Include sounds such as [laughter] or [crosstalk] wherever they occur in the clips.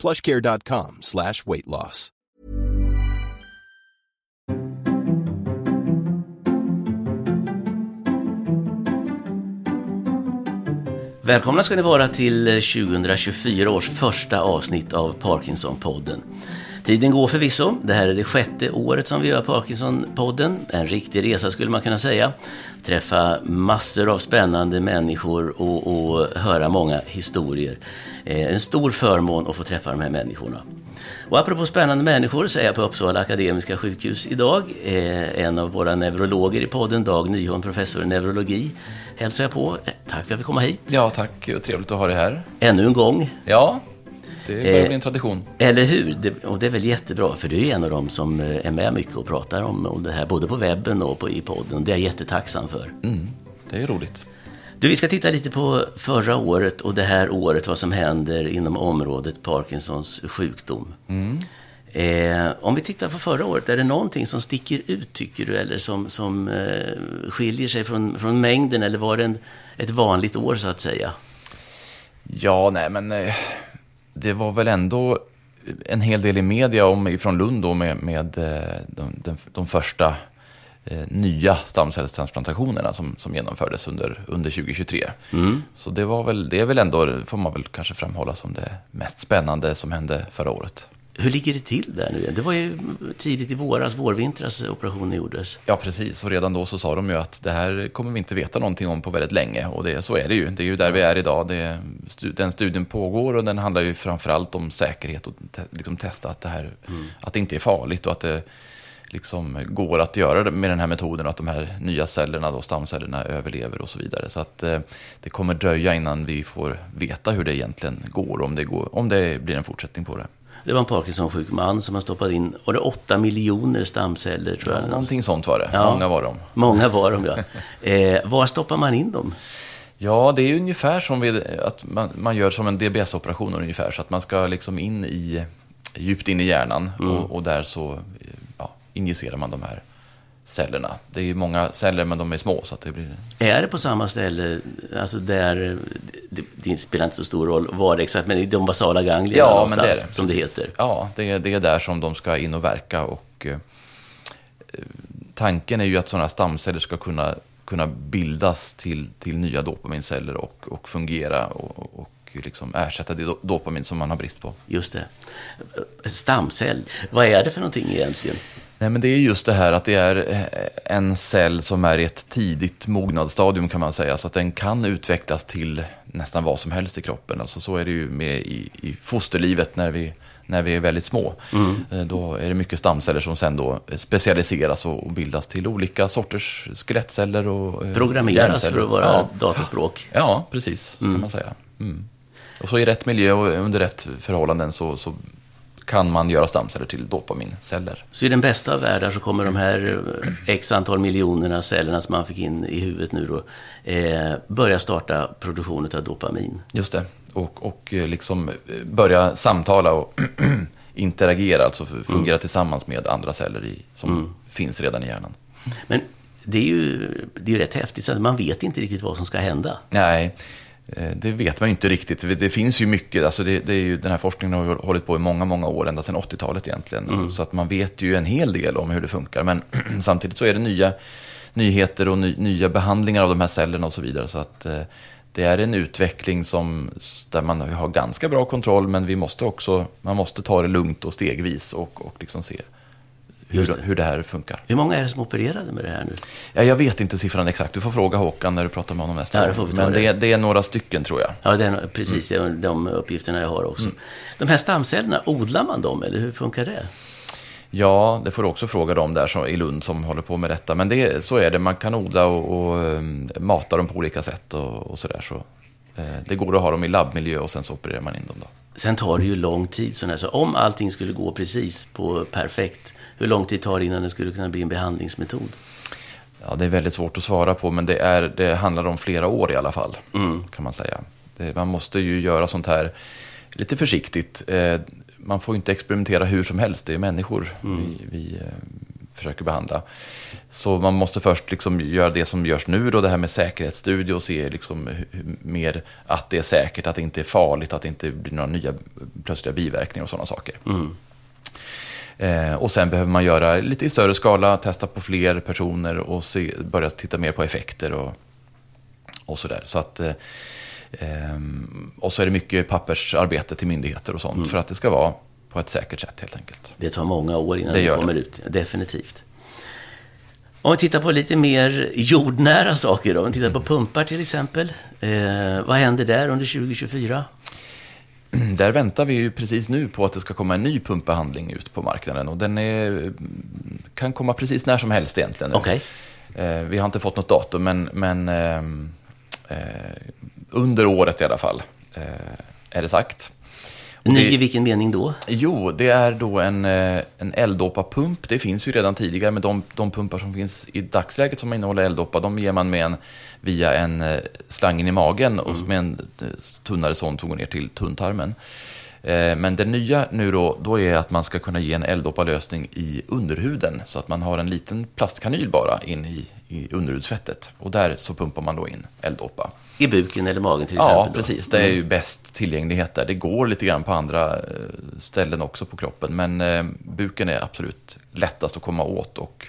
plushcare.com slash weight loss. Välkomna ska ni vara till 2024 års första avsnitt av Parkinson-podden. Tiden går förvisso. Det här är det sjätte året som vi gör Parkinson-podden. En riktig resa skulle man kunna säga. Träffa massor av spännande människor och, och höra många historier. Eh, en stor förmån att få träffa de här människorna. Och apropå spännande människor så är jag på Uppsala Akademiska sjukhus idag. Eh, en av våra neurologer i podden, Dag Nyholm, professor i neurologi, hälsar jag på. Eh, tack för att fick komma hit. Ja, tack. Trevligt att ha dig här. Ännu en gång. Ja, det börjar bli en tradition. Eller hur? Det, och det är väl jättebra, för du är en av dem som är med mycket och pratar om, om det här, både på webben och på, i podden. Det är jag jättetacksam för. Mm, det är roligt. Du, vi ska titta lite på förra året och det här året, vad som händer inom området Parkinsons sjukdom. Mm. Eh, om vi tittar på förra året, är det någonting som sticker ut tycker du, eller som, som eh, skiljer sig från, från mängden, eller var det en, ett vanligt år så att säga? Ja, nej men eh, det var väl ändå en hel del i media om, från Lund då med, med eh, de, de, de första eh, nya stamcellstransplantationerna som, som genomfördes under, under 2023. Mm. Så det, var väl, det är väl ändå, får man väl kanske framhålla som det mest spännande som hände förra året. Hur ligger det till där nu? Det var ju tidigt i våras, vårvintras operationen gjordes. Ja, precis. Och redan då så sa de ju att det här kommer vi inte veta någonting om på väldigt länge. Och det, så är det ju. Det är ju där vi är idag. Det, den studien pågår och den handlar ju framförallt om säkerhet och te, liksom testa att det, här, mm. att det inte är farligt och att det liksom går att göra det med den här metoden och att de här nya cellerna, då, stamcellerna, överlever och så vidare. Så att eh, det kommer dröja innan vi får veta hur det egentligen går, om det, går, om det blir en fortsättning på det. Det var en Parkinson-sjuk man som har stoppat in, var det 8 miljoner stamceller tror jag? Ja, någonting sånt var det. Ja. Många var de. Många var de, ja. Eh, var stoppar man in dem? Ja, det är ungefär som vid, att man, man gör som en DBS-operation ungefär. Så att man ska liksom in i, djupt in i hjärnan mm. och, och, där så ja, injicerar man de här cellerna. Det är ju många celler, men de är små. Så att det blir... Är det på samma ställe, alltså där, det, det spelar inte så stor roll var det exakt, men i de basala ganglierna ja, men det är det, som det heter? Ja, det är, det är där som de ska in och verka. Och, eh, tanken är ju att sådana stamceller ska kunna, kunna bildas till, till nya dopaminceller och, och fungera och, och liksom ersätta det dopamin som man har brist på. Just det. Stamcell, vad är det för någonting egentligen? Nej, men det är just det här att det är eh, en cell som är i ett tidigt mognadsstadium kan man säga. Så att den kan utvecklas till nästan vad som helst i kroppen. Alltså så är det ju med i, i fosterlivet när vi, när vi är väldigt små. Mm. Eh, då är det mycket stamceller som sen då specialiseras och bildas till olika sorters skelettceller och eh, Programmeras för att vara ja. dataspråk. Ja, precis. Så mm. kan man säga. Mm. Och så i rätt miljö och under rätt förhållanden så, så kan man göra stamceller till dopaminceller. Så i den bästa av världar så kommer de här eh, x antal miljonerna cellerna som man fick in i huvudet nu då, eh, börja starta produktionen av dopamin? Just det, och, och eh, liksom eh, börja samtala och [clears throat] interagera, alltså fungera mm. tillsammans med andra celler i, som mm. finns redan i hjärnan. Men det är ju, det är ju rätt häftigt, så man vet inte riktigt vad som ska hända. Nej, det vet man ju inte riktigt. Det finns ju mycket, alltså det, det är ju, den här forskningen har hållit på i många, många år, ända sedan 80-talet egentligen. Mm. Så att man vet ju en hel del om hur det funkar. Men [clears throat] samtidigt så är det nya nyheter och ny, nya behandlingar av de här cellerna och så vidare. Så att eh, det är en utveckling som, där man har ganska bra kontroll, men vi måste också, man måste ta det lugnt och stegvis och, och liksom se hur det. hur det här funkar. Hur många är det som opererade med det här nu? Ja, jag vet inte siffran exakt. Du får fråga Håkan när du pratar med honom nästa ja, gång. Men det. Det, är några stycken tror jag. Ja, det är, precis. Mm. Det är de uppgifterna jag har också. Mm. De här stamcellerna, odlar man dem eller hur funkar det? Ja, det får du också fråga dem där som, i Lund som håller på med detta. Men det, så är det, man kan odla och, och um, mata dem på olika sätt och, och sådär. Så, Eh, det går att ha dem i labbmiljö och sen så opererar man in dem. Då. Sen tar det ju lång tid. Så, så om allting skulle gå precis på perfekt, hur lång tid tar det innan det skulle kunna bli en behandlingsmetod? Ja, det är väldigt svårt att svara på, men det, är, det handlar om flera år i alla fall, mm. kan man säga. Det, man måste ju göra sånt här lite försiktigt. Eh, man får inte experimentera hur som helst, det är människor mm. vi, vi eh, försöker behandla. Så man måste först liksom göra det som görs nu, då, det här med säkerhetsstudie och se liksom mer att det är säkert, att det inte är farligt, att det inte blir några nya plötsliga biverkningar och sådana saker. Mm. Eh, och sen behöver man göra lite i större skala, testa på fler personer och se, börja titta mer på effekter och, och sådär. Så att, eh, ehm, och så är det mycket pappersarbete till myndigheter och sånt mm. för att det ska vara på ett säkert sätt helt enkelt. Det tar många år innan det, det kommer det. ut, definitivt. Om vi tittar på lite mer jordnära saker då, om vi tittar på pumpar till exempel. Eh, vad händer där under 2024? [clears throat] Där väntar vi ju precis nu på att det ska komma en ny pumpbehandling ut på marknaden och den är, kan komma precis när som helst egentligen. Okay. Eh, vi har inte fått något datum men, men ehm, eh, under året i alla fall eh, är det sagt. Ny i vilken mening då? Jo, det är då en, eh, en elddoppa-pump. Det finns ju redan tidigare, men de, de pumpar som finns i dagsläget som innehåller elddoppa, de ger man med en, via en eh, slang in i magen och mm. med en eh, tunnare sån som går ner till tunntarmen. Men det nya nu då, då är att man ska kunna ge en elddoppa-lösning i underhuden. Så att man har en liten plastkanyl bara in i, i underhudsfettet. Och där så pumpar man då in elddoppa. I buken eller magen till exempel? Ja, precis. Det är ju mm. bäst tillgänglighet där. Det går lite grann på andra eh, ställen också på kroppen. Men eh, buken är absolut lättast att komma åt och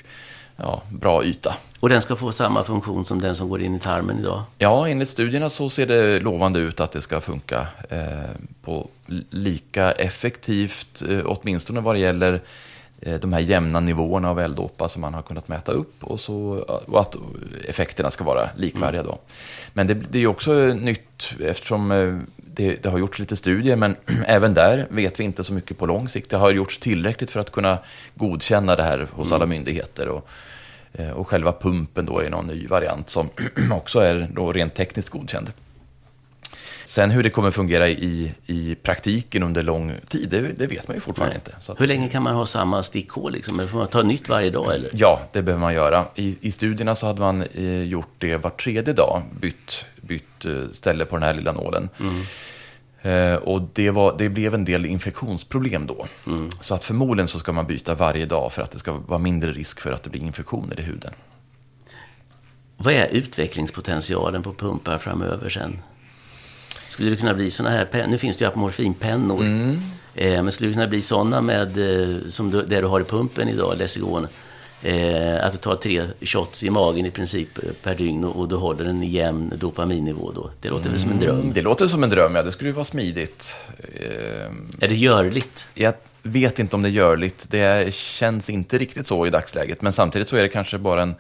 ja, bra yta. Och den ska få samma funktion som den som går in i tarmen idag? Ja, enligt studierna så ser det lovande ut att det ska funka eh, på lika effektivt, eh, åtminstone vad det gäller de här jämna nivåerna av elddåpa som man har kunnat mäta upp och, så, och att effekterna ska vara likvärdiga. Då. Men det, det är också nytt eftersom eh, det, det, har gjorts lite studier, men [clears throat] även där vet vi inte så mycket på lång sikt. Det har gjorts tillräckligt för att kunna godkänna det här hos alla mm. myndigheter. Och, eh, och själva pumpen då är någon ny variant som [clears throat] också är då rent tekniskt godkänd. Sen hur det kommer fungera i, i praktiken under lång tid, det, det vet man ju fortfarande Nej. inte. Att, hur länge kan man ha samma stickhål? Liksom? Får man ta nytt varje dag? Eller? Ja, det behöver man göra. I, i studierna så hade man eh, gjort det var tredje dag, bytt, bytt eh, ställe på den här lilla nålen. Mm. Eh, och det, var, det blev en del infektionsproblem då. Mm. Så att förmodligen så ska man byta varje dag för att det ska vara mindre risk för att det blir infektioner i huden. Vad är utvecklingspotentialen på pumpar framöver sen? Skulle det kunna bli sådana här pennor? Nu finns det ju apomorfinpennor. Mm. Eh, men skulle det kunna bli sådana med, eh, som du, det du har i pumpen idag, Lessigon? Eh, att du tar tre shots i magen i princip eh, per dygn och, och du håller en jämn dopaminnivå då. Det låter mm. väl som en dröm? Mm, det låter som en dröm, ja. Det skulle ju vara smidigt. Eh, är det görligt? Jag vet inte om det är görligt. Det känns inte riktigt så i dagsläget. Men samtidigt så är det kanske bara en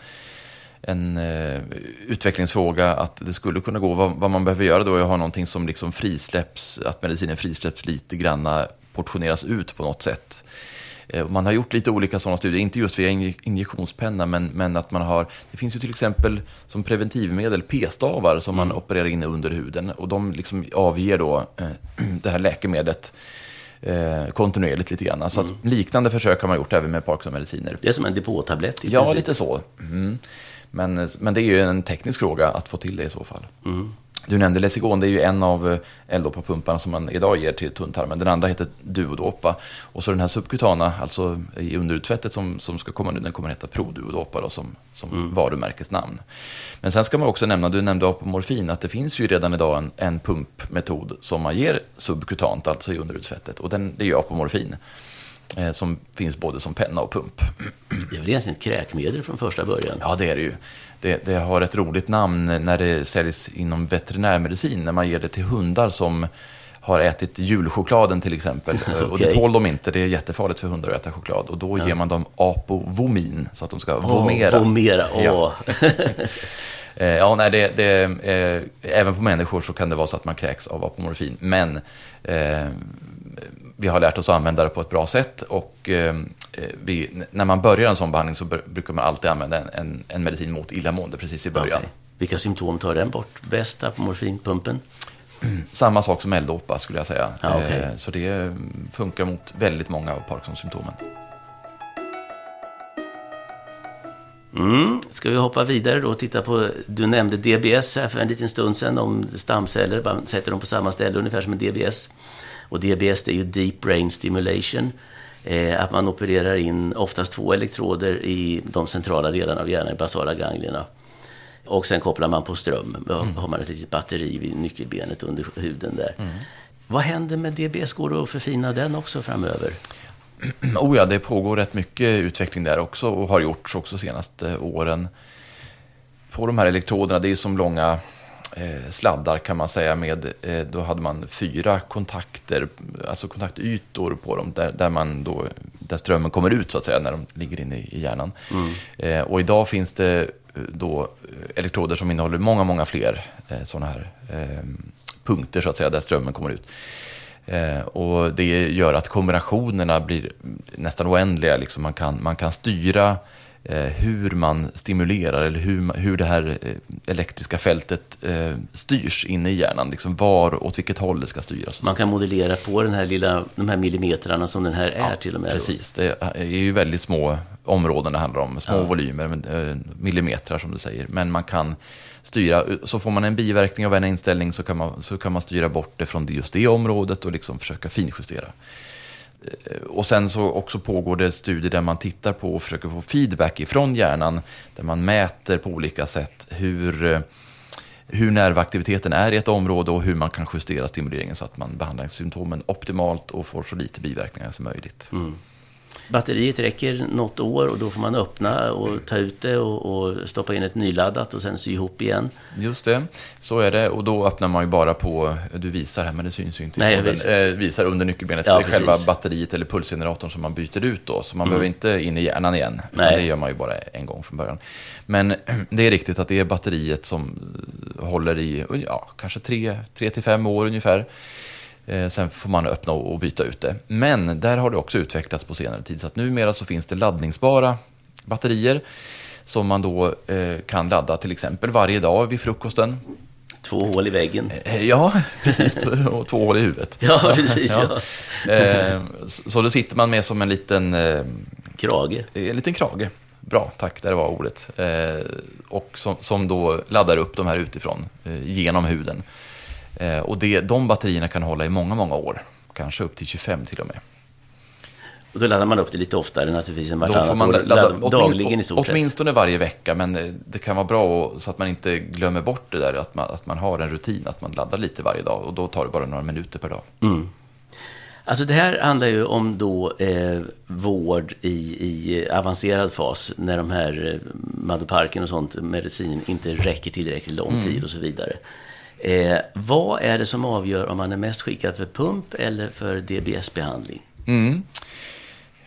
en eh, utvecklingsfråga att det skulle kunna gå. Vad, vad, man behöver göra då är att ha någonting som liksom frisläpps, att medicinen frisläpps lite granna, portioneras ut på något sätt. Eh, man har gjort lite olika sådana studier, inte just via injektionspenna, men, men att man har, det finns ju till exempel som preventivmedel p-stavar som mm. man opererar in under huden och de liksom avger då eh, [clears throat] det här läkemedlet eh, kontinuerligt lite grann. Så mm. liknande försök har man gjort även med Parkinson-mediciner. Det är som en depåtablett i Ja, princip. lite så. Mm. Men, men det är ju en teknisk fråga att få till det i så fall. Mm. Du nämnde Lesigon, det är ju en av L-Dopa-pumparna som man idag ger till tunntarmen. Den andra heter Duodopa. Och så den här subkutana, alltså i underutfettet som, som ska komma nu, den kommer att heta Produodopa då, som, som mm. varumärkesnamn. Men sen ska man också nämna, du nämnde apomorfin, att det finns ju redan idag en, en pumpmetod som man ger subkutant, alltså i underutfettet. Och den, det är ju apomorfin. Eh, som finns både som penna och pump. Det är väl egentligen ett kräkmedel från första början? Ja, det är det ju. Det, det, har ett roligt namn när det säljs inom veterinärmedicin, när man ger det till hundar som har ätit julchokladen till exempel. okay. [laughs] Och det tål de inte, det är jättefarligt för hundar att äta choklad. Och då ja. ger man dem apovomin, så att de ska oh, vomera. Vomera, åh. Ja. [laughs] [laughs] Eh, ja, nej, det, det, eh, även på människor så kan det vara så att man kräks av apomorfin. Men eh, vi har lärt oss att använda det på ett bra sätt och eh, vi, när man börjar en sån behandling så brukar man alltid använda en, en, en medicin mot illamående precis i början. Okay. Vilka symptom tar den bort bäst på morfinpumpen? [clears throat] samma sak som L-Dopa skulle jag säga. Ja, okay. Eh, så det funkar mot väldigt många av Parkinson-symptomen. Mm. Ska vi hoppa vidare då och titta på, du nämnde DBS här för en liten stund sedan om stamceller, man sätter dem på samma ställe ungefär som en DBS. Och DBS det är ju Deep Brain Stimulation. Eh, att man opererar in oftast två elektroder i de centrala delarna av hjärnan, i basala ganglierna. Och sen kopplar man på ström. Då mm. har man ett litet batteri vid nyckelbenet under huden där. Mm. Vad händer med DBS? Går det att förfina den också framöver? [clears throat] Oh ja, det pågår rätt mycket utveckling där också och har gjorts också de senaste åren. På de här elektroderna, det är som långa sladdar kan man säga med, eh, då hade man fyra kontakter, alltså kontaktytor på dem, där, där, man då, där strömmen kommer ut så att säga, när de ligger inne i, hjärnan. Mm. Eh, och idag finns det eh, då elektroder som innehåller många, många fler eh, sådana här eh, punkter så att säga, där strömmen kommer ut. Eh, och det gör att kombinationerna blir nästan oändliga. Liksom man, kan, man kan styra eh, hur man stimulerar eller hur, hur det här eh, elektriska fältet eh, styrs inne i hjärnan. Liksom var, åt vilket håll det ska styras. Man kan modellera på den här lilla, de här millimetrarna som den här är ja, till och med. Precis, det är ju väldigt små områden det handlar om. Små ja. volymer, eh, millimeter som du säger. Men man kan styra. Så får man en biverkning av en inställning så kan man, så kan man styra bort det från just det området och liksom försöka finjustera. Eh, och sen så också pågår det studier där man tittar på och försöker få feedback ifrån hjärnan. Där man mäter på olika sätt hur, eh, hur nervaktiviteten är i ett område och hur man kan justera stimuleringen så att man behandlar symptomen optimalt och får så lite biverkningar som möjligt. Mm batteriet räcker något år och då får man öppna och ta ut det och, och, stoppa in ett nyladdat och sen sy ihop igen. Just det, så är det. Och då öppnar man ju bara på, du visar här men det syns ju inte. Nej, visar. Eh, visar under nyckelbenet. Ja, är själva batteriet eller pulsgeneratorn som man byter ut då. Så man mm. behöver inte in i hjärnan igen. Nej. Det gör man ju bara en gång från början. Men [clears throat] det är riktigt att det är batteriet som håller i ja, kanske tre, tre till fem år ungefär. Eh, sen får man öppna och byta ut det. Men där har det också utvecklats på senare tid. Så att numera så finns det laddningsbara batterier som man då eh, kan ladda till exempel varje dag vid frukosten. Två hål i väggen. Eh, ja, [laughs] precis. Och två hål i huvudet. Ja, [laughs] precis. Ja. ja. Så då sitter man med som en liten... Krage. En liten krage. Bra, tack, där var ordet. Och som, som då laddar upp de här utifrån genom huden. Eh, och det, de batterierna kan hålla i många, många år. Kanske upp till 25 till och med. Och då laddar man upp det lite oftare naturligtvis än vartannat år. Ladda, ladda, dagligen i stort sett. Åtminstone varje vecka, men eh, det kan vara bra så att man inte glömmer bort det där. Att man, att man har en rutin, att man laddar lite varje dag. Och då tar det bara några minuter per dag. Mm. Alltså det här handlar ju om då eh, vård i, i avancerad fas. När de här eh, Madoparken och sånt, medicin, inte räcker tillräckligt lång mm. tid och så vidare. Eh, vad är det som avgör om man är mest skickad för pump eller för DBS-behandling? Mm.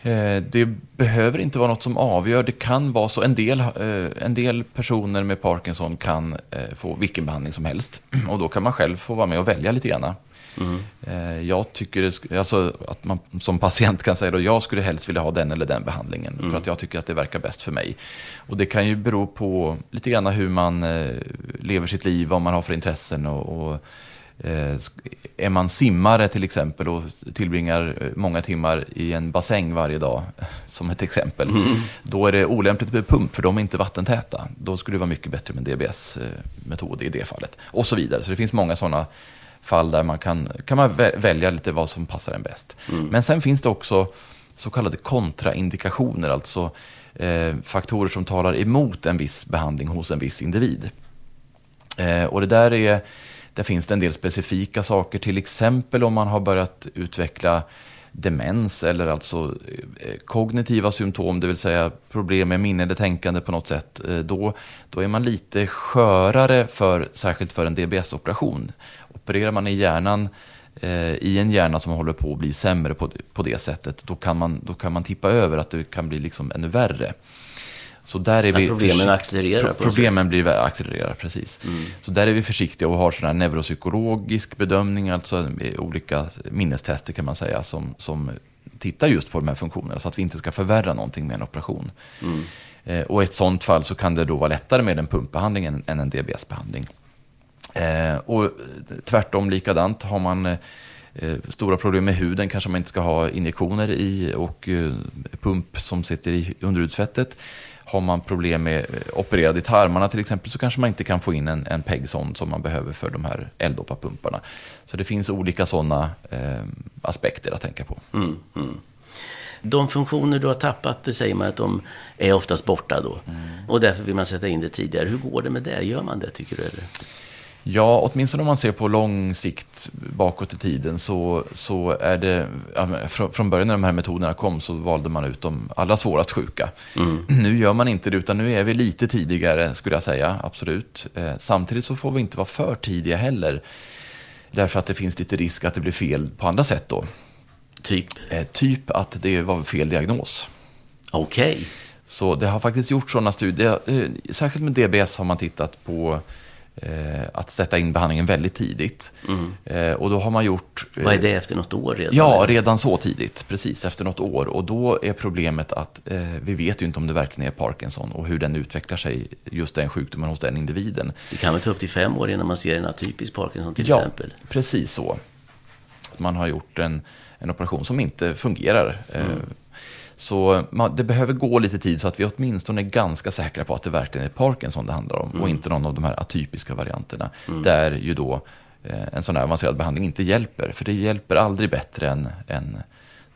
Eh, det behöver inte vara något som avgör. Det kan vara så. En del, eh, en del personer med Parkinson kan eh, få vilken behandling som helst. [clears throat] Och då kan man själv få vara med och välja lite grann. Mm. Jag tycker alltså, att man som patient kan säga att jag skulle helst vilja ha den eller den behandlingen. Mm. För att jag tycker att det verkar bäst för mig. Och det kan ju bero på lite grann hur man eh, lever sitt liv, vad man har för intressen. och, och är man simmare till exempel och tillbringar många timmar i en bassäng varje dag, [laughs] som ett exempel, mm. då är det olämpligt med pump för de är inte vattentäta. Då skulle det vara mycket bättre med DBS-metod i det fallet. Och så vidare. Så det finns många sådana fall där man kan, kan man välja lite vad som passar en bäst. Mm. Men sen finns det också så kallade kontraindikationer, alltså eh, faktorer som talar emot en viss behandling hos en viss individ. Eh, och det där är, där finns det en del specifika saker, till exempel om man har börjat utveckla demens eller alltså eh, kognitiva symptom, det vill säga problem med minne eller tänkande på något sätt, eh, då, då är man lite skörare för, särskilt för en DBS-operation opererar man i hjärnan eh, i en hjärna som håller på att bli sämre på, på det sättet, då kan, man, då kan man tippa över att det kan bli liksom ännu värre. Så där är vi problemen accelererar. Pro problemen blir accelererar, precis. Mm. Så där är vi försiktiga och har sån här neuropsykologisk bedömning, alltså olika minnestester kan man säga, som, som tittar just på de här funktionerna, så att vi inte ska förvärra någonting med en operation. Mm. Eh, och i ett sånt fall så kan det då vara lättare med en pumpbehandling än en DBS-behandling. Eh, och tvärtom likadant, har man eh, stora problem med huden kanske man inte ska ha injektioner i och eh, pump som sitter i underhudsfettet. Har man problem med eh, opererade tarmarna till exempel så kanske man inte kan få in en, en PEG-sond som man behöver för de här L-Dopa-pumparna. Så det finns olika sådana eh, aspekter att tänka på. Mm, mm. De funktioner du har tappat, det säger man att de är oftast borta då. Mm. Och därför vill man sätta in det tidigare. Hur går det med det? Gör man det, tycker du? Eller? Ja, åtminstone om man ser på lång sikt bakåt i tiden så, så är det, från början när de här metoderna kom så valde man ut de allra svårast sjuka. Mm. Nu gör man inte det, utan nu är vi lite tidigare skulle jag säga, absolut. Eh, samtidigt så får vi inte vara för tidiga heller. Därför att det finns lite risk att det blir fel på andra sätt då. Typ? Eh, typ att det var fel diagnos. Okej. Okay. Så det har faktiskt gjorts sådana studier. Eh, särskilt med DBS har man tittat på att sätta in behandlingen väldigt tidigt. Mm. Eh, och då har man gjort... Vad är det efter något år redan? Ja, redan så tidigt. Precis, efter något år. Och då är problemet att eh, vi vet ju inte om det verkligen är Parkinson och hur den utvecklar sig, just den sjukdomen hos den individen. Det kan väl ta upp till fem år innan man ser en atypisk Parkinson till ja, exempel? Ja, precis så. Man har gjort en, en operation som inte fungerar. Mm. Så man, det behöver gå lite tid så att vi åtminstone är ganska säkra på att det verkligen är Parkinson det handlar om mm. och inte någon av de här atypiska varianterna. Mm. Där ju då eh, en sån här avancerad behandling inte hjälper. För det hjälper aldrig bättre än, än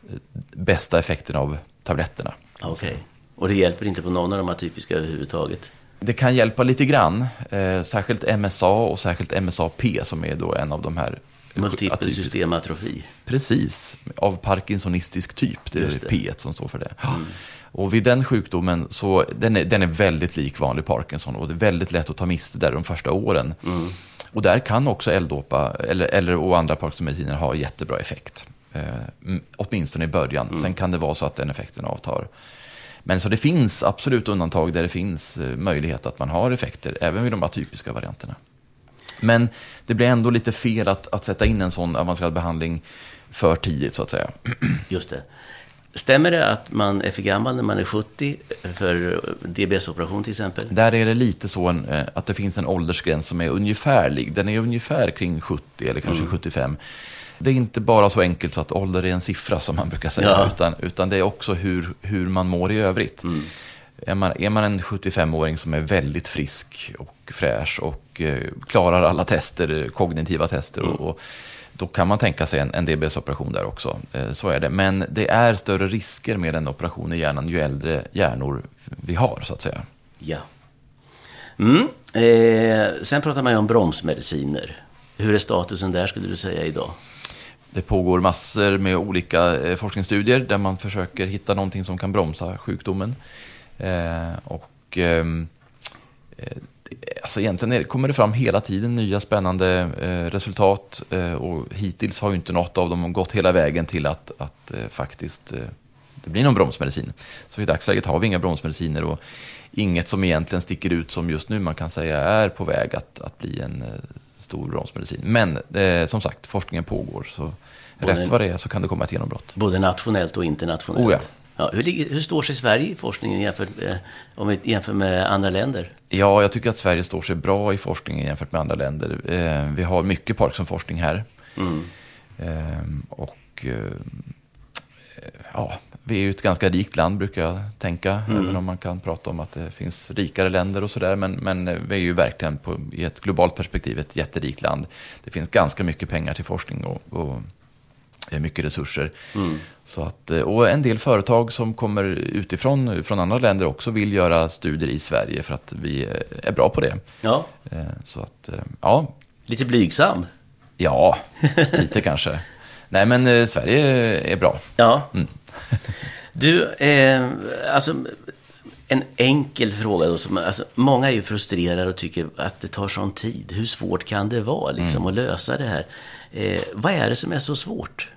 eh, bästa effekten av tabletterna. Okej, okay. och det hjälper inte på någon av de atypiska överhuvudtaget? Det kan hjälpa lite grann, eh, särskilt MSA och särskilt MSAP som är då en av de här Multipel systematrofi. Precis, av parkinsonistisk typ. Det är det. P1 som står för det. Mm. Och vid den sjukdomen, så den är, den är väldigt lik vanlig Parkinson och det är väldigt lätt att ta miste där de första åren. Mm. Och där kan också L-dopa eller, eller och andra Parkinsonmediciner ha jättebra effekt. Eh, åtminstone i början. Mm. Sen kan det vara så att den effekten avtar. Men så det finns absolut undantag där det finns eh, möjlighet att man har effekter, även vid de atypiska varianterna. Men det blir ändå lite fel att, att sätta in en sån avancerad behandling för tidigt, så att säga. [clears throat] Just det. Stämmer det att man är för gammal när man är 70 för DBS-operation till exempel? Där är det lite så eh, att det finns en åldersgräns som är ungefärlig. Den är ungefär kring 70 eller kanske mm. 75. Det är inte bara så enkelt så att ålder är en siffra som man brukar säga, ja. utan, utan det är också hur, hur man mår i övrigt. Mm. Är man, är man en 75-åring som är väldigt frisk och fräsch och eh, klarar alla tester, kognitiva tester, mm. och, och, då kan man tänka sig en, en DBS-operation där också. Eh, så är det. Men det är större risker med en operation i hjärnan ju äldre hjärnor vi har, så att säga. Ja. Mm. Eh, sen pratar man ju om bromsmediciner. Hur är statusen där, skulle du säga, idag? Det pågår massor med olika eh, forskningsstudier där man försöker hitta någonting som kan bromsa sjukdomen. Eh, och ehm, eh, alltså egentligen kommer det fram hela tiden nya spännande eh, resultat eh, och hittills har ju inte något av dem gått hela vägen till att, att eh, faktiskt eh, det blir någon bromsmedicin. Så i dagsläget har vi inga bromsmediciner och inget som egentligen sticker ut som just nu man kan säga är på väg att, att bli en stor bromsmedicin. Men som sagt, forskningen pågår. Så både, rätt vad det är så kan det komma ett genombrott. Både nationellt och internationellt. Oh ja. Ja, hur, ligger, hur, står sig Sverige i forskningen jämfört, eh, om vi jämför med andra länder? Ja, jag tycker att Sverige står sig bra i forskningen jämfört med andra länder. Eh, vi har mycket Parkinson-forskning här. Mm. Eh, och ja, vi är ju ett ganska rikt land brukar jag tänka. Mm. Även om man kan prata om att det finns rikare länder och sådär. Men, men vi är ju verkligen på, i ett globalt perspektiv ett jätterikt land. Det finns ganska mycket pengar till forskning och, och mycket resurser. Mm. Så att, eh, och en del företag som kommer utifrån, från andra länder också vill göra studier i Sverige för att vi är bra på det. Ja. Eh, så att, eh, ja. Lite blygsam? Ja, [laughs] lite kanske. Nej, men Sverige är bra. Ja. Mm. [laughs] du, eh, alltså en enkel fråga då. Som, alltså, många är ju frustrerade och tycker att det tar sån tid. Hur svårt kan det vara liksom, mm. att lösa det här? Eh, vad är det som är så svårt?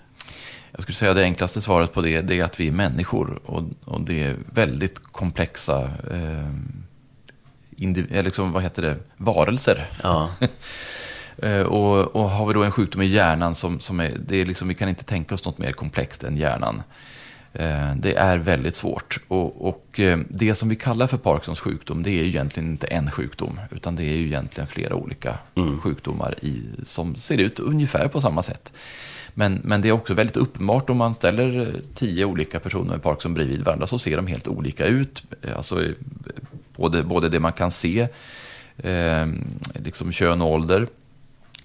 Jag skulle säga det enklaste svaret på det, det är att vi är människor. Och, och det är väldigt komplexa eh, indiv- liksom, vad heter det? varelser. Ja. [laughs] eh, och, och, har vi då en sjukdom i hjärnan som, som är, det är liksom, vi kan inte tänka oss något mer komplext än hjärnan. Eh, Det är väldigt svårt. Och, och eh, det som vi kallar för Parkinsons sjukdom, det är ju egentligen inte en sjukdom, utan det är ju egentligen flera olika sjukdomar i, som ser ut ungefär på samma sätt. Men, men det är också väldigt uppenbart om man ställer eh, tio olika personer med Parkinson bredvid varandra så ser de helt olika ut. Eh, Alltså, eh, både, både det man kan se, eh, liksom kön och ålder,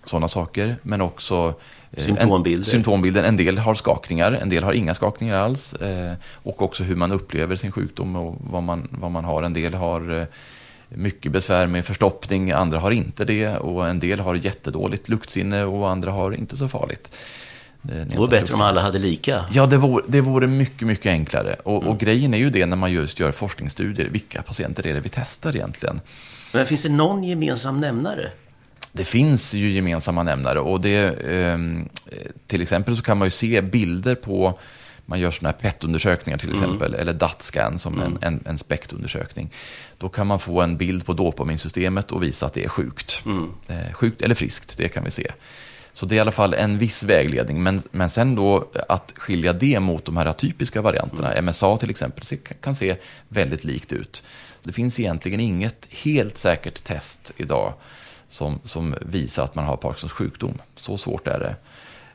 sådana saker, men också Symptombilder. En, symptombilden. En del har skakningar, en del har inga skakningar alls. Eh, och också hur man upplever sin sjukdom och vad man, vad man har. En del har eh, mycket besvär med förstoppning, andra har inte det. Och en del har jättedåligt luktsinne och andra har inte så farligt. Det vore bättre om alla hade lika. Ja, det vore, det vore mycket, mycket enklare. Och, Mm. och grejen är ju det när man just gör forskningsstudier. Vilka patienter är det vi testar egentligen? Men finns det någon gemensam nämnare? Det finns ju gemensamma nämnare och det, ehm, eh, till exempel så kan man ju se bilder på, man gör sådana här PET-undersökningar till exempel, eller DAT-scan som en, en, en spektundersökning. Då kan man få en bild på dopaminsystemet och visa att det är sjukt. Eh, sjukt eller friskt, det kan vi se. Så det är i alla fall en viss vägledning. Men, men sen då att skilja det mot de här atypiska varianterna, MSA till exempel, kan se väldigt likt ut. Det finns egentligen inget helt säkert test idag som, som visar att man har Parkinsons sjukdom. Så svårt är det.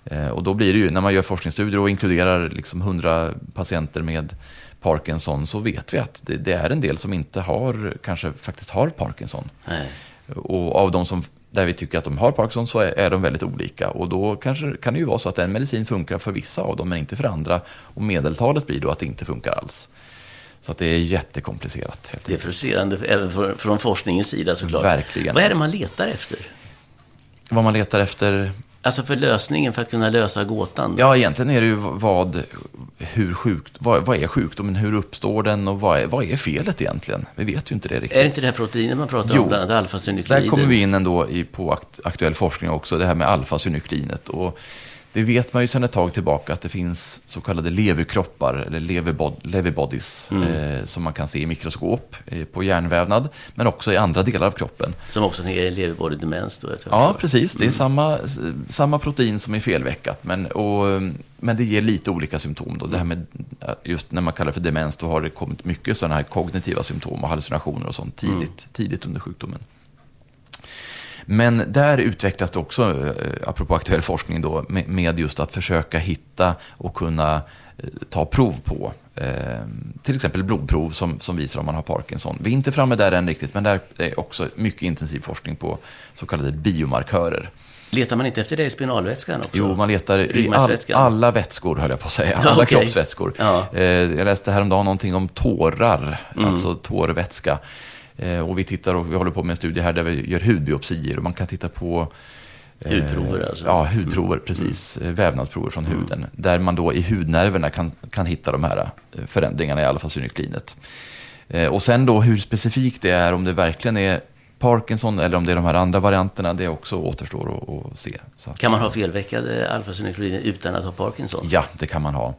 Eh, och då blir det ju, när man gör forskningsstudier och inkluderar liksom 100 patienter med Parkinson så vet vi att det, det är en del som inte har, kanske faktiskt har Parkinson. Nej. Och av de som, där vi tycker att de har Parkinson så är, är de väldigt olika. Och då kanske, kan det ju vara så att en medicin funkar för vissa av dem men inte för andra. Och medeltalet blir då att det inte funkar alls. Så att det är jättekomplicerat. Helt Det är frustrerande även för, från forskningens sida såklart. Verkligen. Vad är det man letar efter? Vad man letar efter Alltså för lösningen för att kunna lösa gåtan. Ja, egentligen är det ju vad, hur sjukt, vad, vad är sjukdomen, hur uppstår den och vad är, vad är felet egentligen? Vi vet ju inte det riktigt. Är det inte det här proteinet man pratar Jo. om, bland annat alfasynukleider? Där kommer vi in ändå i, på akt, aktuell forskning också, det här med alfasynukleinet. Och det vet man ju sedan ett tag tillbaka att det finns så kallade leverkroppar, eller leverbod, leverbodies, eh, som man kan se i mikroskop eh, på hjärnvävnad, men också i andra delar av kroppen. Som också är leverbody-demens då? efter vad jag Ja, precis. Det är samma, samma protein som är felveckat, men, och, men det ger lite olika symptom. Då. Det här med, just när man kallar det för demens, då har det kommit mycket sådana här kognitiva symptom och hallucinationer och sånt tidigt, tidigt under sjukdomen. Men där utvecklas det också, eh, apropå aktuell forskning, då, med, just att försöka hitta och kunna eh, ta prov på. Eh, till exempel blodprov som, som visar om man har Parkinson. Vi är inte framme där än riktigt, men där är också mycket intensiv forskning på så kallade biomarkörer. Letar man inte efter det i spinalvätskan också? Jo, man letar i all, alla vätskor, höll jag på att säga. Alla Okej. kroppsvätskor. Ja. Jag läste häromdagen någonting om tårar, Mm. alltså tårvätska. Eh, och vi tittar och vi håller på med en studie här där vi gör hudbiopsier och man kan titta på eh, Hudprover alltså? Ja, hudprover, precis. Eh, Vävnadsprover från huden. Där man då i hudnerverna kan, kan hitta de här förändringarna i alfasynukleinet. Eh, Och sen då hur specifikt det är, om det verkligen är Parkinson eller om det är de här andra varianterna, det också återstår att, att se. Att- Kan man ha felveckade alfasynukleider utan att ha Parkinson? Ja, det kan man ha.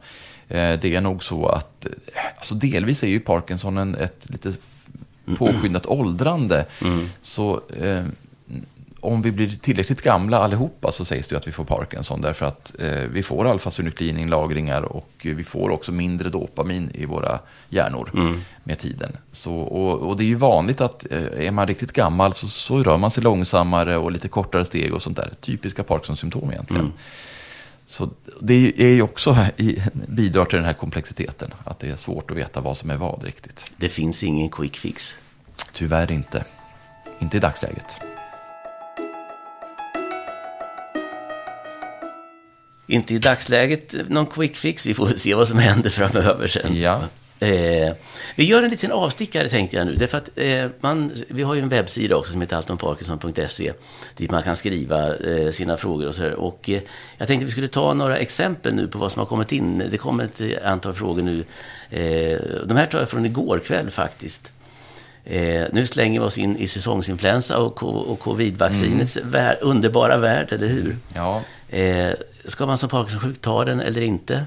Det är nog så att, alltså delvis är ju Parkinson en, ett lite påskyndat åldrande. Så eh, om vi blir tillräckligt gamla allihopa så sägs det att vi får Parkinson. Därför att eh, vi får alfasynukleininlagringar och vi får också mindre dopamin i våra hjärnor med tiden. Så, och, och det är ju vanligt att eh, är man riktigt gammal så, så rör man sig långsammare och lite kortare steg och sånt där. Typiska Parkinson-symptom egentligen. Så det är ju också i, bidrar till den här komplexiteten. Att det är svårt att veta vad som är vad riktigt. Det finns ingen quick fix. Tyvärr inte. Inte i dagsläget. Inte i dagsläget någon quick fix. Vi får se vad som händer framöver sen. Ja. Eh, vi gör en liten avstickare tänkte jag nu. Därför att, eh, man, vi har ju en webbsida också som heter alltomparkinson.se. Dit man kan skriva eh, sina frågor och så här. Och eh, jag tänkte vi skulle ta några exempel nu på vad som har kommit in. Det kommer ett antal frågor nu. Eh, de här tar jag från igår kväll faktiskt. Eh, nu slänger vi oss in i säsongsinfluensa och, och covid-vaccinets vär, underbara värld, eller hur? Ja, ska man som Parkinson-sjuk ta den eller inte?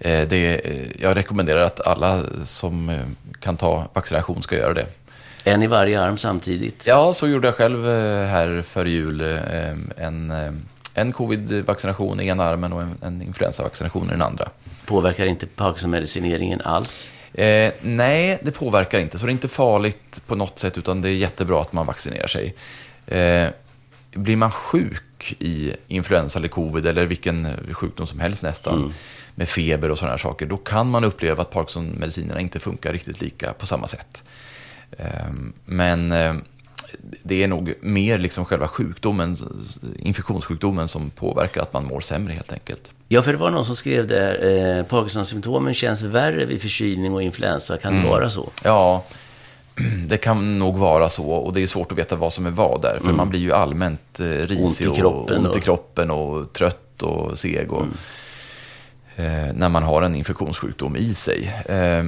Eh, det, eh, jag rekommenderar att alla som eh, kan ta vaccination ska göra det. En i varje arm samtidigt? Ja, så gjorde jag själv här före jul. En, en covid-vaccination i ena armen och en, en influensavaccination i den andra. Påverkar inte Parkinson-medicineringen alls? Eh, nej, det påverkar inte. Så det är inte farligt på något sätt, utan det är jättebra att man vaccinerar sig. Eh, blir man sjuk i influensa eller covid eller vilken sjukdom som helst nästan, mm. Med feber och sådana här saker, då kan man uppleva att Parkinson-medicinerna inte funkar riktigt lika på samma sätt. Eh, men eh, det är nog mer liksom själva sjukdomen, infektionssjukdomen som påverkar att man mår sämre helt enkelt. Ja, för det var någon som skrev där, eh, Parkinson-symptomen känns värre vid förkylning och influensa. Kan det mm. vara så? Ja, [clears throat] det kan nog vara så. Och det är svårt att veta vad som är vad där. För mm. man blir ju allmänt eh, risig ont i kroppen och, ont i kroppen och trött och seg. Och, mm. Eh, när man har en infektionssjukdom i sig. Eh,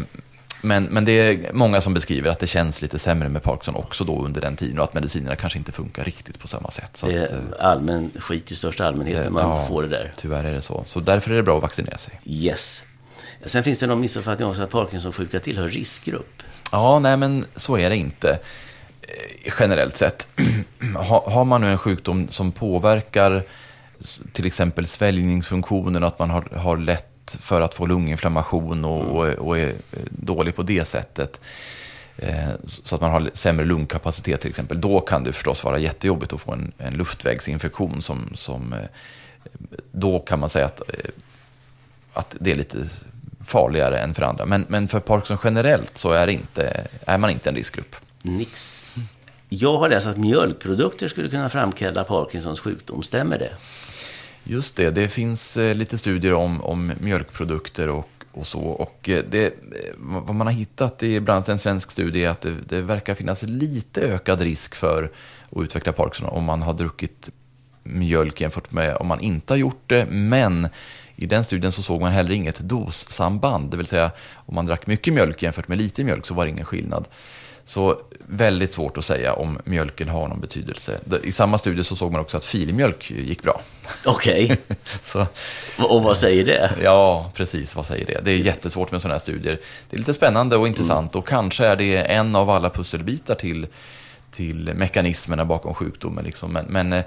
men, men det är många som beskriver att det känns lite sämre med Parkinson också då under den tiden och att medicinerna kanske inte funkar riktigt på samma sätt. Så det är att, eh, allmän skit i största allmänhet när man ja, får det där. Tyvärr är det så. Så därför är det bra att vaccinera sig. Yes. Sen finns det någon missuppfattning också att Parkinson-sjuka tillhör riskgrupp. Ja, nej men så är det inte generellt sett. [clears throat] har man nu en sjukdom som påverkar till exempel sväljningsfunktionen att man har, har lätt för att få lunginflammation och, mm. och, och är dålig på det sättet. Eh, så att man har sämre lungkapacitet till exempel. Då kan det förstås vara jättejobbigt att få en, en luftvägsinfektion. Som, som, eh, då kan man säga att, eh, att det är lite farligare än för andra. Men, men för Parkinson generellt så är, inte, är man inte en riskgrupp. Nix. Jag har läst att mjölkprodukter skulle kunna framkalla Parkinsons sjukdom. Stämmer det? Just det, det finns eh, lite studier om, om mjölkprodukter och, och så. Och eh, det, eh, vad man har hittat i bland annat en svensk studie är att det, det verkar finnas lite ökad risk för att utveckla Parkinson om man har druckit mjölk jämfört med om man inte har gjort det. Men i den studien så såg man heller inget dossamband, det vill säga om man drack mycket mjölk jämfört med lite mjölk så var det ingen skillnad. Så väldigt svårt att säga om mjölken har någon betydelse. I samma studie så såg man också att filmjölk gick bra. Okej. [laughs] Okay. och vad säger det? Ja, precis. Vad säger det? Det är jättesvårt med sådana här studier. Det är lite spännande och intressant mm. och kanske är det en av alla pusselbitar till, till mekanismerna bakom sjukdomen. Liksom. Men, men eh,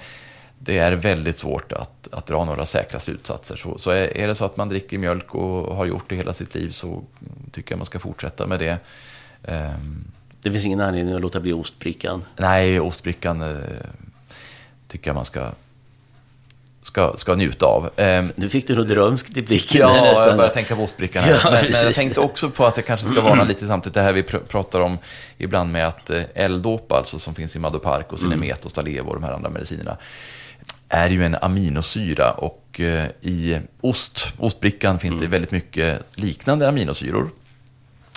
det är väldigt svårt att, att dra några säkra slutsatser. Så, så är, är det så att man dricker mjölk och har gjort det hela sitt liv så tycker jag man ska fortsätta med det. Um, det finns ingen anledning att låta bli ostbrickan. Nej, ostbrickan eh, tycker jag man ska, ska, ska njuta av. Eh, nu fick du nog drömskt i blicken. Ja, nästan. jag började tänka på ostbrickan. Här. Ja, men, men, jag tänkte också på att det kanske ska vara lite samtidigt. Det här vi pr pratar om ibland med att eh, alltså som finns i Madopark och Cinemet mm. och Stalevo och de här andra medicinerna, är ju en aminosyra och eh, i ost, ostbrickan finns mm. det väldigt mycket liknande aminosyror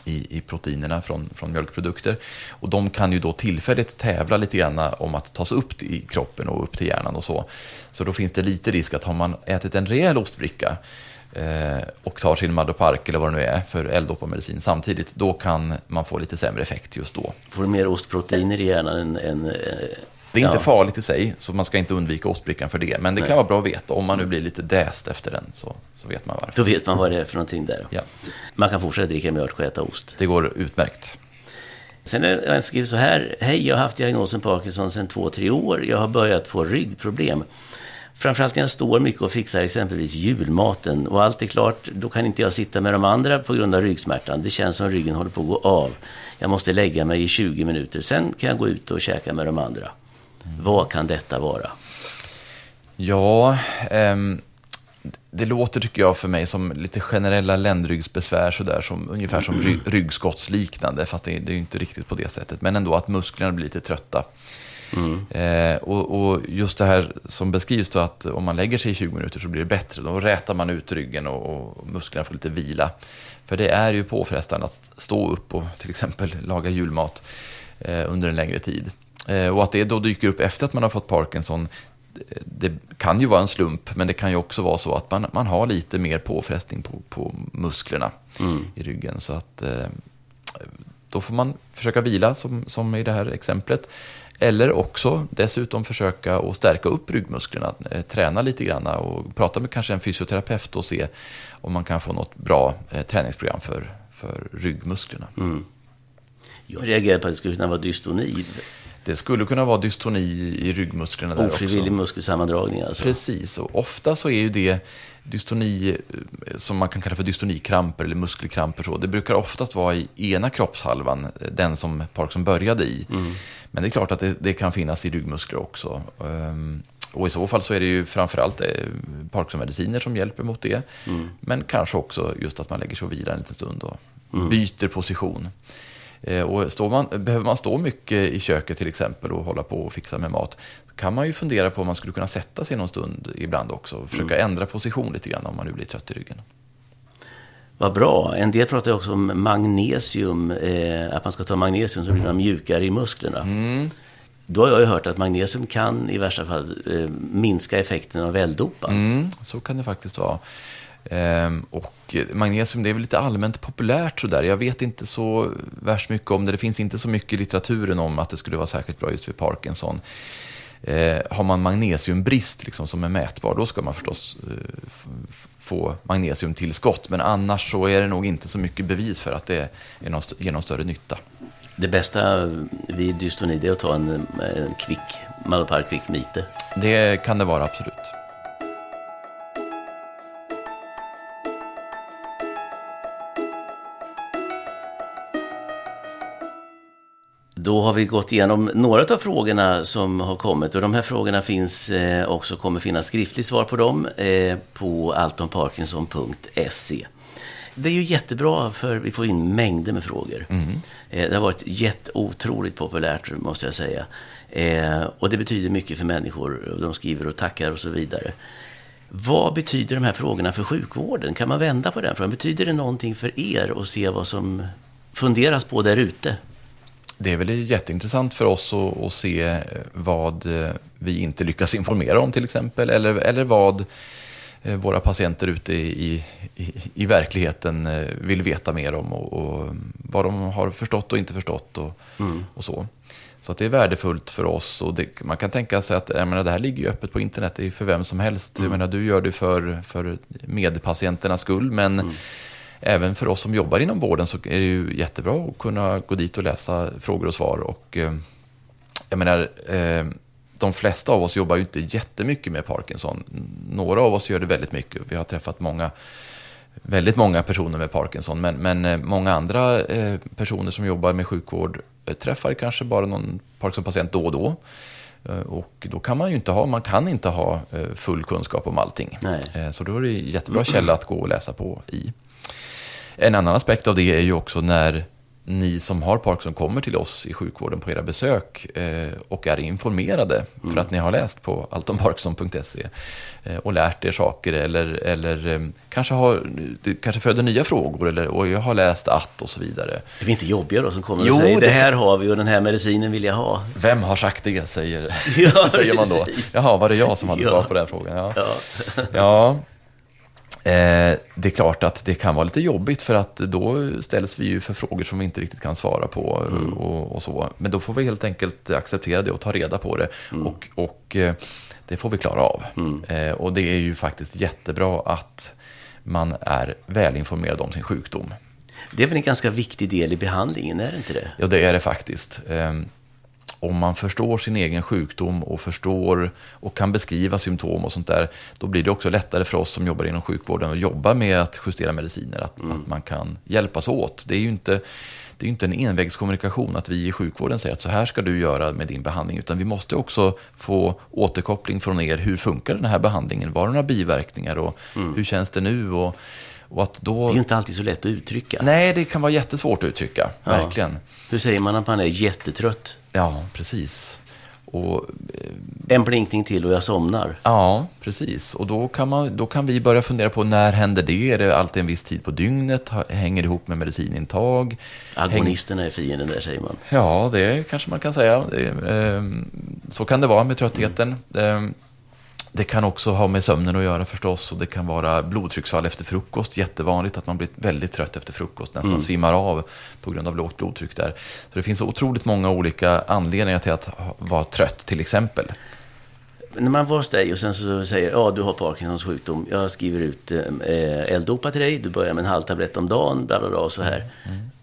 i, i proteinerna från, från mjölkprodukter. Och de kan ju då tillfälligt tävla lite grann om att tas upp i kroppen och upp till hjärnan och så. Så då finns det lite risk att har man ätit en rejäl ostbricka eh, och tar sin Madopark eller vad det nu är för L-dopamedicin samtidigt, då kan man få lite sämre effekt just då. Får du mer ostproteiner i hjärnan än, än eh, det är inte ja. farligt i sig, så man ska inte undvika ostbrickan för det. Men det Nej. kan vara bra att veta. Om man nu blir lite däst efter den, så, så vet man varför. Då vet man vad det är för någonting där. Ja. Man kan fortsätta dricka mjölk och äta ost. Det går utmärkt. Sen är det skrivit så här. Hej, jag har haft diagnosen Parkinson sedan två, tre år. Jag har börjat få ryggproblem. Framförallt när jag står mycket och fixar exempelvis julmaten och allt är klart, då kan inte jag sitta med de andra på grund av ryggsmärtan. Det känns som ryggen håller på att gå av. Jag måste lägga mig i 20 minuter, sen kan jag gå ut och käka med de andra. Vad kan detta vara? Ja, um, det låter tycker jag för mig som lite generella ländryggsbesvär sådär, som, ungefär som ry [clears throat] ryggskottsliknande, fast det, det är ju inte riktigt på det sättet. Men ändå att musklerna blir lite trötta. Mm. Eh, och, och, just det här som beskrivs då att om man lägger sig i 20 minuter så blir det bättre. Då rätar man ut ryggen och, och musklerna får lite vila. För det är ju påfrestande att stå upp och till exempel laga julmat eh, under en längre tid. Eh, och att det då dyker upp efter att man har fått Parkinson, det kan ju vara en slump, men det kan ju också vara så att man, man har lite mer påfrestning på, på musklerna mm. i ryggen. Så att eh, då får man försöka vila, som, som i det här exemplet. Eller också dessutom försöka att stärka upp ryggmusklerna, eh, träna lite grann och prata med kanske en fysioterapeut och se om man kan få något bra träningsprogram för, för ryggmusklerna. Mm. Jag reagerar på att det skulle kunna vara dystoni. Det skulle kunna vara dystoni i ryggmusklerna där Ofrivillig också. muskelsammandragning alltså. Precis, och ofta så är ju det dystoni eh, som man kan kalla för dystonikramper eller muskelkramper. Så. Det brukar oftast vara i ena kroppshalvan, eh, den som Parkinson började i. Mm. Men det är klart att det, det kan finnas i ryggmuskler också. Ehm, och i så fall så är det ju framförallt eh, Parkinson-mediciner som hjälper mot det. Mm. Men kanske också just att man lägger sig och vilar en liten stund och byter position. Eh, Och står man, behöver man stå mycket i köket till exempel och hålla på och fixa med mat, kan man ju fundera på om man skulle kunna sätta sig någon stund ibland också. Och försöka ändra position lite grann om man nu blir trött i ryggen. Vad bra. En del pratar också om magnesium, eh, att man ska ta magnesium så blir man mjukare i musklerna. Mm. Då har jag ju hört att magnesium kan i värsta fall eh, minska effekten av L-dopa. Mm, så kan det faktiskt vara. Ehm, och magnesium, det är väl lite allmänt populärt sådär. Jag vet inte så värst mycket om det. Det finns inte så mycket i litteraturen om att det skulle vara särskilt bra just vid Parkinson. Eh, har man magnesiumbrist liksom, som är mätbar, då ska man förstås eh, få magnesiumtillskott. Men annars så är det nog inte så mycket bevis för att det är någon, st- ger någon större nytta. Det bästa vid dystoni är att ta en, en kvick, Malopar Quick Mite. Det kan det vara absolut. Då har vi gått igenom några av frågorna som har kommit och de här frågorna finns eh, också, kommer finnas skriftligt svar på dem eh, på altonparkinson.se. Det är ju jättebra för vi får in mängder med frågor. Eh, det har varit jätteotroligt populärt måste jag säga. Eh, och det betyder mycket för människor. De skriver och tackar och så vidare. Vad betyder de här frågorna för sjukvården? Kan man vända på den frågan? Betyder det någonting för er att se vad som funderas på där ute? Det är väl jätteintressant för oss att, att se eh, vad eh, vi inte lyckas informera om till exempel. Eller, eller vad eh, våra patienter ute i, i, i verkligheten vill veta mer om. Och, och vad de har förstått och inte förstått och, och så. Så det är värdefullt för oss. Och det, man kan tänka sig att jag menar, det här ligger ju öppet på internet. Det är för vem som helst. Jag menar, du gör det för, för medpatienternas skull. Men även för oss som jobbar inom vården så är det ju jättebra att kunna gå dit och läsa frågor och svar. Och eh, jag menar, eh, de flesta av oss jobbar ju inte jättemycket med Parkinson. Några av oss gör det väldigt mycket. Vi har träffat många, väldigt många personer med Parkinson. Men, men eh, många andra eh, personer som jobbar med sjukvård eh, träffar kanske bara någon Parkinson-patient då och då. Eh, Och då kan man ju inte ha, man kan inte ha full kunskap om allting. Nej. Så då är det en jättebra källa att gå och läsa på i. En annan aspekt av det är ju också när ni som har Parkinson kommer till oss i sjukvården på era besök eh, och är informerade för att ni har läst på altonparkinson.se eh, och lärt er saker eller, eller eh, kanske, har, kanske föder nya frågor eller och jag har läst att och så vidare. Det är inte jobbiga då som kommer Jo, och säger det det här har vi och den här medicinen vill jag ha. Vem har sagt det, säger, Ja, [laughs] säger man då. precis. Jaha, var det jag som hade Ja. svar på den frågan? Ja. Ja. Ja, det är klart att det kan vara lite jobbigt för att då ställs vi ju för frågor som vi inte riktigt kan svara på och, och så. Men då får vi helt enkelt acceptera det och ta reda på det. Och, och eh, det får vi klara av. Eh, och det är ju faktiskt jättebra att man är välinformerad om sin sjukdom. Det är väl en ganska viktig del i behandlingen, är det inte det? Ja, det är det faktiskt. Om man förstår sin egen sjukdom och förstår och kan beskriva symptom och sånt där, då blir det också lättare för oss som jobbar inom sjukvården att jobba med att justera mediciner, att, att man kan hjälpas åt. Det är ju inte, det är inte en envägskommunikation att vi i sjukvården säger att så här ska du göra med din behandling, utan vi måste också få återkoppling från er. Hur funkar den här behandlingen? Var det några biverkningar och hur känns det nu? Och, och att då... Det är ju inte alltid så lätt att uttrycka. Nej, det kan vara jättesvårt att uttrycka, Ja. verkligen. Hur säger man att man är jättetrött? Ja, precis. Och, En blinkning till och jag somnar. ja, precis. Och då kan, man, då kan vi börja fundera på när händer det? Är det alltid en viss tid på dygnet? Hänger det ihop med medicinintag? Häng, Agonisterna är fienden där, säger man. ja, det kanske man kan säga. Ehm, så kan det vara med tröttheten. Ehm, det kan också ha med sömnen att göra förstås. Och det kan vara blodtrycksfall efter frukost. Jättevanligt att man blir väldigt trött efter frukost. Nästan svimmar av på grund av lågt blodtryck där. Så det finns otroligt många olika anledningar till att vara trött till exempel. När man var hos dig och sen så säger ja du har Parkinsons sjukdom, jag skriver ut eh, L-dopa till dig, du börjar med en halv tablett om dagen, bla bla bla och så här.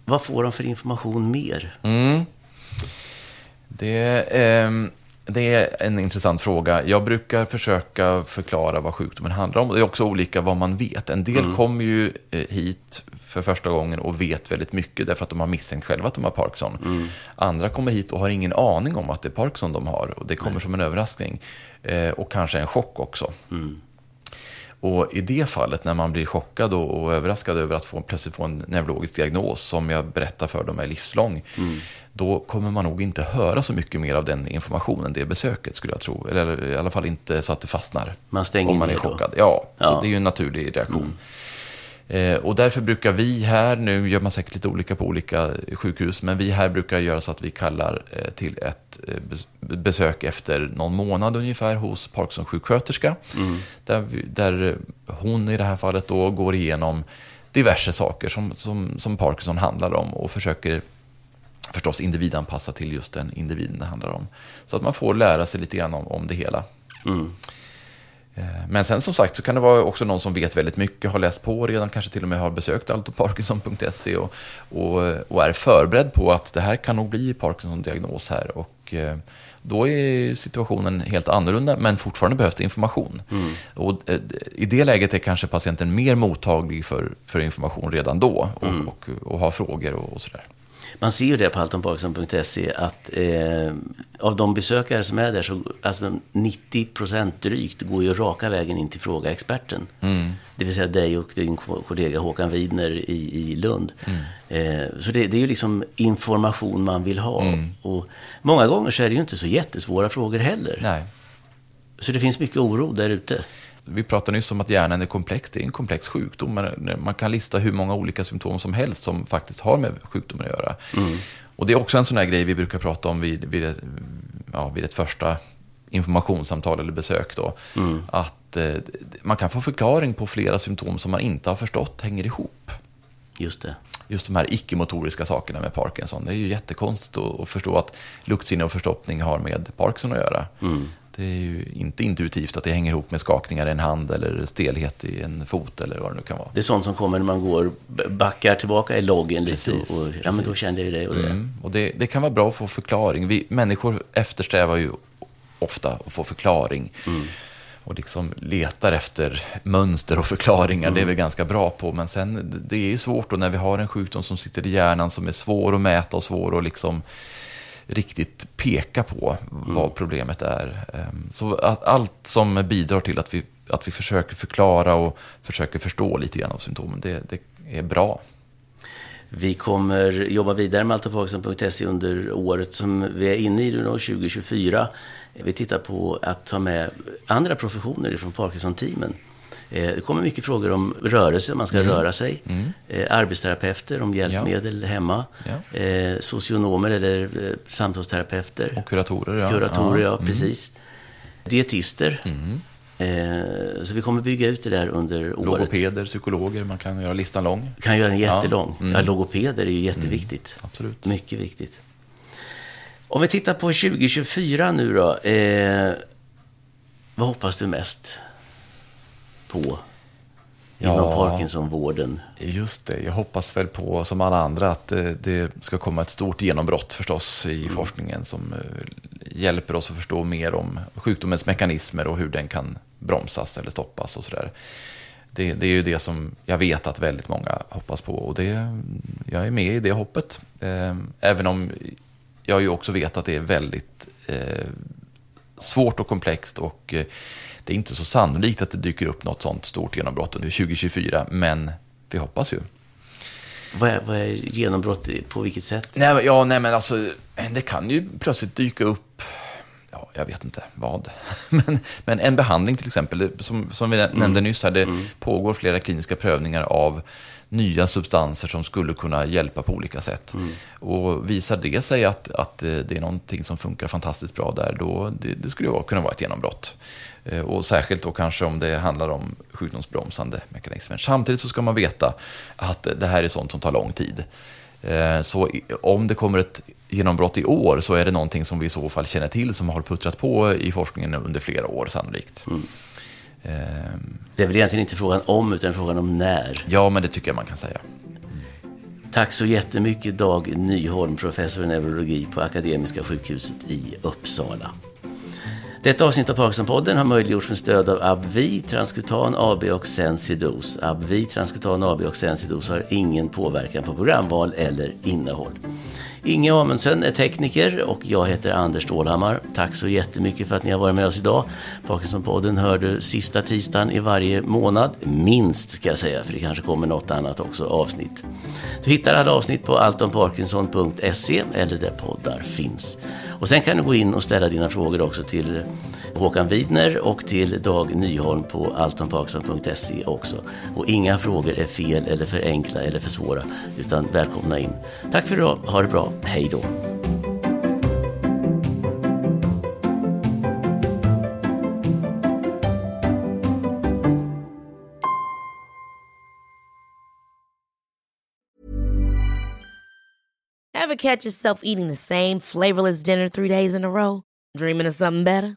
Vad får de för information mer? Mm. Det, eh, det är en intressant fråga. Jag brukar försöka förklara vad sjukdomen handlar om. Det är också olika vad man vet. En del mm. kommer ju eh, hit för första gången och vet väldigt mycket därför att de har misstänkt själva att de har Parkinson. Mm. Andra kommer hit och har ingen aning om att det är Parkinson de har och det kommer Nej. som en överraskning. Eh, och kanske en chock också. Mm. Och i det fallet, när man blir chockad och, och överraskad över att få, plötsligt få en neurologisk diagnos som jag berättar för dem är livslång, mm. då kommer man nog inte höra så mycket mer av den informationen, det besöket skulle jag tro. Eller i alla fall inte så att det fastnar. Man stänger om man är chockad. Ja, ja, så det är ju en naturlig reaktion. Mm. Eh, och därför brukar vi här, nu gör man säkert lite olika på olika sjukhus, men vi här brukar göra så att vi kallar eh, till ett eh, besök efter någon månad ungefär hos Parkinson-sjuksköterska. Mm. Där, där hon i det här fallet då går igenom diverse saker som, som, som Parkinson handlar om och försöker förstås individanpassa till just den individen det handlar om. Så att man får lära sig lite grann om, om det hela. Mm. Eh, men sen som sagt så kan det vara också någon som vet väldigt mycket, har läst på redan, kanske till och med har besökt altoparkinson.se och, och, och, är förberedd på att det här kan nog bli Parkinson-diagnos här. Och eh, då är situationen helt annorlunda, men fortfarande behövs det information. Mm. Och eh, I det läget är kanske patienten mer mottaglig för, för information redan då och, mm. och, och har frågor och, och sådär man ser ju det på haltonparkinson.se att eh, av de besökare som är där så alltså 90 procent drygt går ju raka vägen in till fråga experten. Mm. Det vill säga dig och din kollega Håkan Widner i, i Lund. Mm. Eh, så det, det, är ju liksom information man vill ha. Mm. Och många gånger så är det ju inte så jättesvåra frågor heller. Nej. Så det finns mycket oro där ute vi pratade nyss om att hjärnan är komplex. Det är en komplex sjukdom. Man kan lista hur många olika symptom som helst som faktiskt har med sjukdomen att göra. Mm. Och det är också en sån här grej vi brukar prata om vid, vid, ett, ja, vid ett första informationssamtal eller besök. Då, mm. Att eh, man kan få förklaring på flera symptom som man inte har förstått hänger ihop. Just det. Just de här icke-motoriska sakerna med Parkinson. Det är ju jättekonstigt att, att förstå att luktsinne och förstoppning har med Parkinson att göra. Mm. Det är ju inte intuitivt att det hänger ihop med skakningar i en hand eller stelhet i en fot eller vad det nu kan vara. Det är sånt som kommer när man går, backar tillbaka i loggen lite och, och ja, men då kände jag det och det. Mm, och det, det kan vara bra att få förklaring. Vi människor eftersträvar ju ofta att få förklaring. Mm. Och liksom letar efter mönster och förklaringar, mm. det är vi ganska bra på. Men sen, det är ju svårt då när vi har en sjukdom som sitter i hjärnan som är svår att mäta och svår att liksom riktigt peka på vad mm. problemet är. Ehm, så att allt som bidrar till att vi, att vi försöker förklara och försöker förstå lite grann av symptomen, det, det är bra. Vi kommer jobba vidare med altoparkinson.se under året som vi är inne i nu, 2024. Vi tittar på att ta med andra professioner från Parkinson-teamen det kommer mycket frågor om rörelse, man ska mm. röra sig. Mm. Eh, arbetsterapeuter om hjälpmedel ja. hemma. Ja. Eh, socionomer eller samtalsterapeuter. Och kuratorer, ja. Kuratorer, ja, mm. precis. Dietister. Mm. Så vi kommer bygga ut det där under året. Logopeder, psykologer, man kan göra listan lång. Kan göra den jättelång. Ja, mm. ja logopeder är ju jätteviktigt. Mm, absolut. Mycket viktigt. Om vi tittar på 2024 nu då. Eh, vad hoppas du mest? På inom ja, Parkinsonvården? Just det, jag hoppas väl på som alla andra att det, det ska komma ett stort genombrott förstås i mm. forskningen som uh, hjälper oss att förstå mer om sjukdomens mekanismer och hur den kan bromsas eller stoppas och sådär. Det, det, är ju det som jag vet att väldigt många hoppas på och det, jag är med i det hoppet. Uh, även om jag ju också vet att det är väldigt svårt och komplext och det är inte så sannolikt att det dyker upp något sånt stort genombrott under 2024, men vi hoppas ju. Vad är, vad är genombrott på vilket sätt? Nej, ja, nej, men alltså, det kan ju plötsligt dyka upp, ja, jag vet inte vad, [laughs] men, men en behandling till exempel, som, som vi nämnde mm. nyss här, det mm. pågår flera kliniska prövningar av nya substanser som skulle kunna hjälpa på olika sätt. Mm. Och visar det sig att, att det är någonting som funkar fantastiskt bra där, då det, det skulle kunna vara ett genombrott. Eh, och särskilt då kanske om det handlar om sjukdomsbromsande mekanismer. Samtidigt så ska man veta att det här är sånt som tar lång tid. Eh, så om det kommer ett genombrott i år så är det någonting som vi i så fall känner till som har puttrat på i forskningen under flera år sannolikt. Mm. Det är väl egentligen inte frågan om utan frågan om när. Ja, men det tycker jag man kan säga. Tack så jättemycket Dag Nyholm, professor i neurologi på Akademiska sjukhuset i Uppsala. Detta avsnitt av Parkinsonpodden har möjliggjorts med stöd av Abvi, Transkutan AB och Sensidos. Abvi, Transkutan AB och Sensidos har ingen påverkan på programval eller innehåll. Inge Amundsen är tekniker och jag heter Anders Stålhammar. Tack så jättemycket för att ni har varit med oss idag. Parkinsonpodden hör du sista tisdagen i varje månad. Minst ska jag säga, för det kanske kommer något annat också avsnitt. Du hittar alla avsnitt på alltomparkinson.se eller där poddar finns. Och sen kan du gå in och ställa dina frågor också till Håkan Widner och till Dag Nyholm på altonparkinson.se också. Och inga frågor är fel eller för enkla eller för svåra, utan välkomna in. Tack för idag, ha det bra, hej då! Ever catch yourself eating the same flavorless dinner three days in a row? Dreaming of something better?